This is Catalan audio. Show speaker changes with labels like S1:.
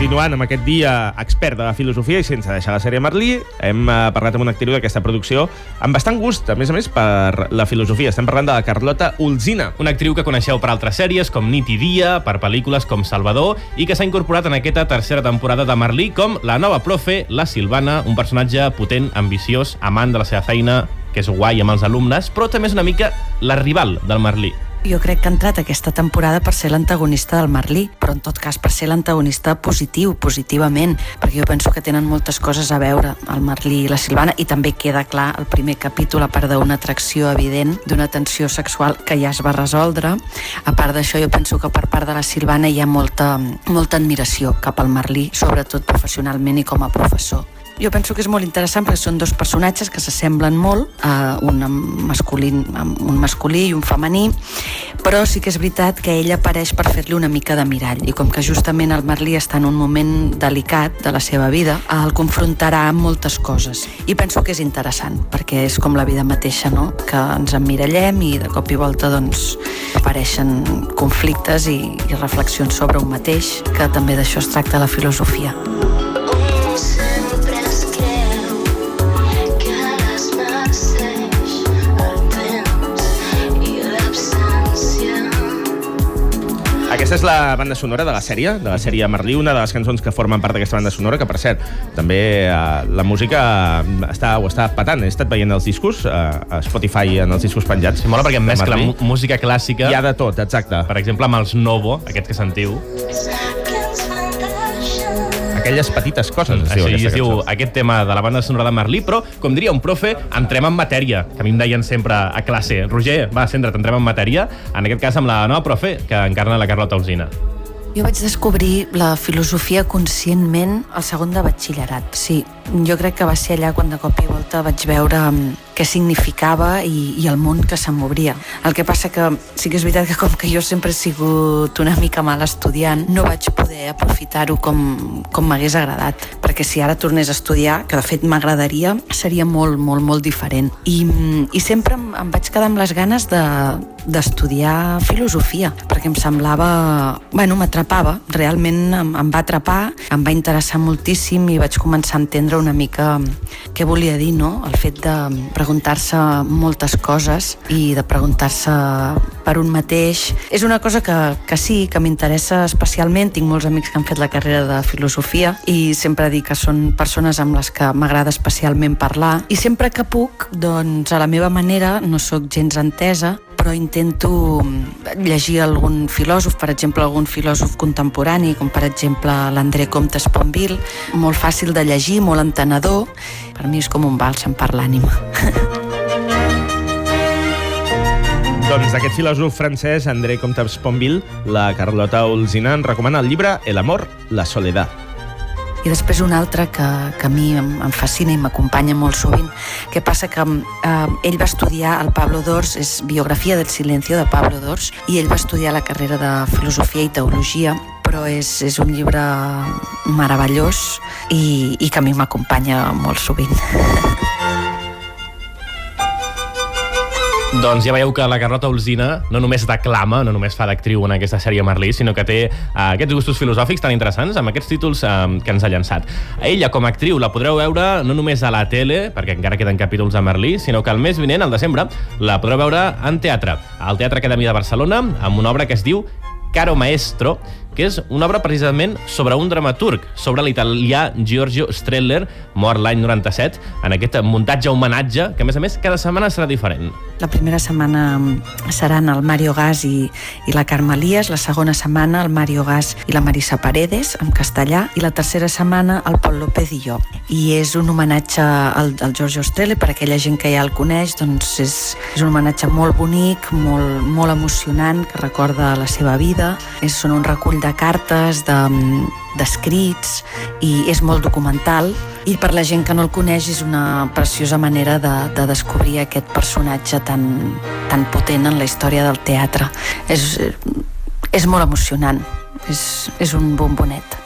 S1: Continuant amb aquest dia expert de la filosofia i sense deixar la sèrie Merlí, hem eh, parlat amb una actriu d'aquesta producció amb bastant gust, a més a més, per la filosofia. Estem parlant de la Carlota Ulzina.
S2: Una actriu que coneixeu per altres sèries com Nit i Dia, per pel·lícules com Salvador, i que s'ha incorporat en aquesta tercera temporada de Merlí com la nova profe, la Silvana, un personatge potent, ambiciós, amant de la seva feina, que és guai amb els alumnes, però també és una mica la rival del Merlí.
S3: Jo crec que ha entrat aquesta temporada per ser l'antagonista del Merlí, però en tot cas per ser l'antagonista positiu, positivament, perquè jo penso que tenen moltes coses a veure, el Merlí i la Silvana, i també queda clar el primer capítol, a part d'una atracció evident, d'una tensió sexual que ja es va resoldre. A part d'això, jo penso que per part de la Silvana hi ha molta, molta admiració cap al Merlí, sobretot professionalment i com a professor. Jo penso que és molt interessant perquè són dos personatges que s'assemblen molt, eh, un, masculí, un masculí i un femení, però sí que és veritat que ella apareix per fer-li una mica de mirall i com que justament el Merlí està en un moment delicat de la seva vida, el confrontarà amb moltes coses. I penso que és interessant, perquè és com la vida mateixa, no? que ens emmirallem i de cop i volta doncs, apareixen conflictes i, i reflexions sobre un mateix, que també d'això es tracta la filosofia.
S1: Aquesta és la banda sonora de la sèrie, de la sèrie Merlí, una de les cançons que formen part d'aquesta banda sonora, que per cert, també eh, la música està, ho està patant. He estat veient els discos eh, a Spotify en els discos penjats.
S2: Sí, mola perquè mescla música clàssica.
S1: Hi ha de tot, exacte.
S2: Per exemple, amb els Novo, aquests que sentiu
S1: aquelles petites coses.
S2: Mm, Això es diu aquest tema de la banda sonora de Merlí, però, com diria un profe, entrem en matèria, que a mi em deien sempre a classe. Roger, va, centra't, entrem en matèria, en aquest cas amb la nova profe, que encarna la Carlota Alzina.
S3: Jo vaig descobrir la filosofia conscientment al segon de batxillerat. Sí, jo crec que va ser allà quan de cop i volta vaig veure mm, què significava i, i el món que se'm obria. El que passa que sí que és veritat que com que jo sempre he sigut una mica mal estudiant, no vaig poder aprofitar-ho com, com m'hagués agradat, perquè si ara tornés a estudiar, que de fet m'agradaria, seria molt, molt, molt diferent. I, mm, i sempre em, em vaig quedar amb les ganes de d'estudiar filosofia, perquè em semblava... Bueno, m'atrapava, realment em, em va atrapar, em va interessar moltíssim i vaig començar a entendre una mica què volia dir, no? El fet de preguntar-se moltes coses i de preguntar-se per un mateix. És una cosa que, que sí, que m'interessa especialment. Tinc molts amics que han fet la carrera de filosofia i sempre dic que són persones amb les que m'agrada especialment parlar. I sempre que puc, doncs, a la meva manera, no sóc gens entesa, però intento llegir algun filòsof, per exemple, algun filòsof contemporani, com per exemple l'André Comte Esponville, molt fàcil de llegir, molt entenedor. Per mi és com un bàlsam per l'ànima.
S1: Doncs d'aquest filòsof francès, André Comte Esponville, la Carlota Olzina en recomana el llibre El amor, la soledat.
S3: I després un altre que, que a mi em, em fascina i m'acompanya molt sovint, que passa que eh, ell va estudiar el Pablo Dors, és biografia del silencio de Pablo Dors, i ell va estudiar la carrera de filosofia i teologia, però és, és un llibre meravellós i, i que a mi m'acompanya molt sovint.
S2: Doncs ja veieu que la Carlota Olzina no només declama, no només fa d'actriu en aquesta sèrie Merlí, sinó que té uh, aquests gustos filosòfics tan interessants amb aquests títols uh, que ens ha llançat. A ella, com a actriu, la podreu veure no només a la tele, perquè encara queden capítols de Merlí, sinó que el mes vinent, al desembre, la podreu veure en teatre, al Teatre Acadèmia de Barcelona, amb una obra que es diu Caro Maestro, que és una obra precisament sobre un dramaturg, sobre l'italià Giorgio Streller, mort l'any 97, en aquest muntatge homenatge, que a més a més cada setmana serà diferent.
S3: La primera setmana seran el Mario Gas i, i la Carme Elias, la segona setmana el Mario Gas i la Marisa Paredes, en castellà, i la tercera setmana el Pol López i jo. I és un homenatge al, al Giorgio Streller, per aquella gent que ja el coneix, doncs és, és un homenatge molt bonic, molt, molt emocionant, que recorda la seva vida. És, són un recull de cartes, d'escrits, de, i és molt documental. I per la gent que no el coneix és una preciosa manera de, de descobrir aquest personatge tan, tan potent en la història del teatre. És, és molt emocionant, és, és un bombonet.